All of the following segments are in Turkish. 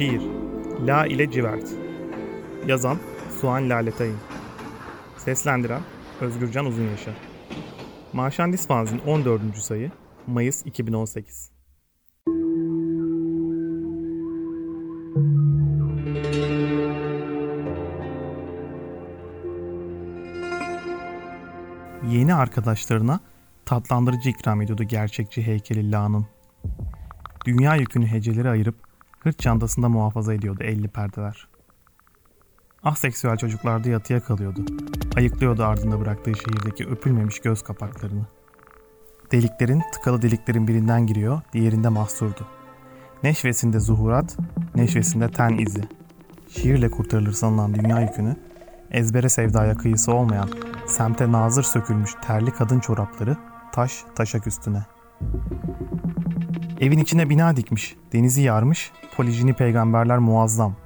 La ile Civert Yazan Suhan Laletayın Seslendiren Özgürcan Uzunyaşar Marşandis Fanzin 14. sayı Mayıs 2018 Yeni arkadaşlarına tatlandırıcı ikram ediyordu gerçekçi heykeli La'nın. Dünya yükünü heceleri ayırıp hırt çantasında muhafaza ediyordu elli perdeler. Aseksüel çocuklarda yatıya kalıyordu. Ayıklıyordu ardında bıraktığı şehirdeki öpülmemiş göz kapaklarını. Deliklerin, tıkalı deliklerin birinden giriyor, diğerinde mahsurdu. Neşvesinde zuhurat, neşvesinde ten izi. Şiirle kurtarılır sanılan dünya yükünü, ezbere sevdaya kıyısı olmayan, semte nazır sökülmüş terli kadın çorapları, taş taşak üstüne. Evin içine bina dikmiş, denizi yarmış, polijini peygamberler muazzam.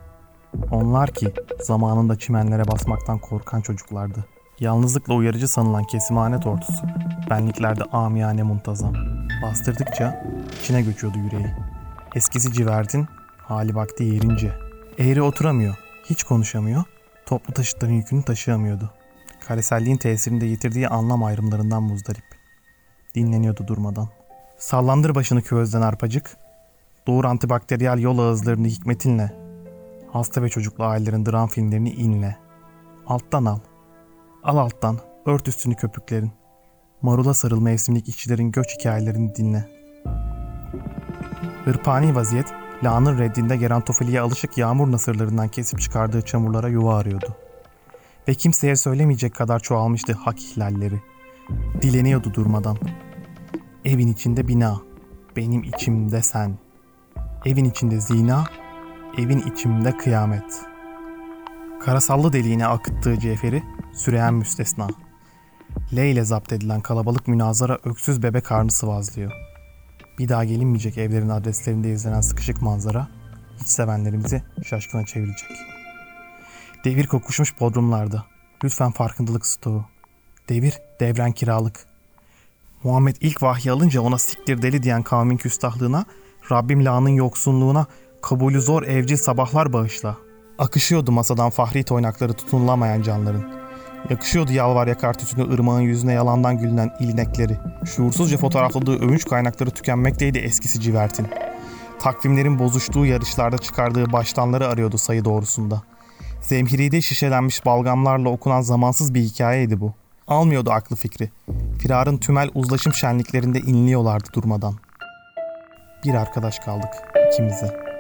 Onlar ki zamanında çimenlere basmaktan korkan çocuklardı. Yalnızlıkla uyarıcı sanılan kesimhane tortusu, benliklerde amiyane muntazam. Bastırdıkça içine göçüyordu yüreği. Eskisi civertin, hali vakti yerince. Eğri oturamıyor, hiç konuşamıyor, toplu taşıtların yükünü taşıyamıyordu. Kareselliğin tesirinde yitirdiği anlam ayrımlarından muzdarip. Dinleniyordu durmadan. Sallandır başını küvezden arpacık. Doğur antibakteriyel yol ağızlarını hikmetinle. Hasta ve çocuklu ailelerin dram filmlerini inle. Alttan al. Al alttan. Ört üstünü köpüklerin. Marula sarıl mevsimlik işçilerin göç hikayelerini dinle. Hırpani vaziyet, lağının reddinde gerantofiliye alışık yağmur nasırlarından kesip çıkardığı çamurlara yuva arıyordu. Ve kimseye söylemeyecek kadar çoğalmıştı hak ihlalleri. Dileniyordu durmadan. Evin içinde bina, benim içimde sen. Evin içinde zina, evin içimde kıyamet. Karasallı deliğine akıttığı cevheri süreyen müstesna. L ile zapt edilen kalabalık münazara öksüz bebek karnı sıvazlıyor. Bir daha gelinmeyecek evlerin adreslerinde izlenen sıkışık manzara hiç sevenlerimizi şaşkına çevirecek. Devir kokuşmuş bodrumlarda. Lütfen farkındalık stoğu. Devir, devren kiralık. Muhammed ilk vahyi alınca ona siktir deli diyen kavmin küstahlığına, Rabbim lağının yoksunluğuna, kabulü zor evcil sabahlar bağışla. Akışıyordu masadan fahri toynakları tutunulamayan canların. Yakışıyordu yalvar yakar tütünü ırmağın yüzüne yalandan gülünen ilnekleri. Şuursuzca fotoğrafladığı övünç kaynakları tükenmekteydi eskisi civertin. Takvimlerin bozuştuğu yarışlarda çıkardığı baştanları arıyordu sayı doğrusunda. Zemhiride şişelenmiş balgamlarla okunan zamansız bir hikayeydi bu. Almıyordu aklı fikri. Firarın tümel uzlaşım şenliklerinde inliyorlardı durmadan. Bir arkadaş kaldık ikimize.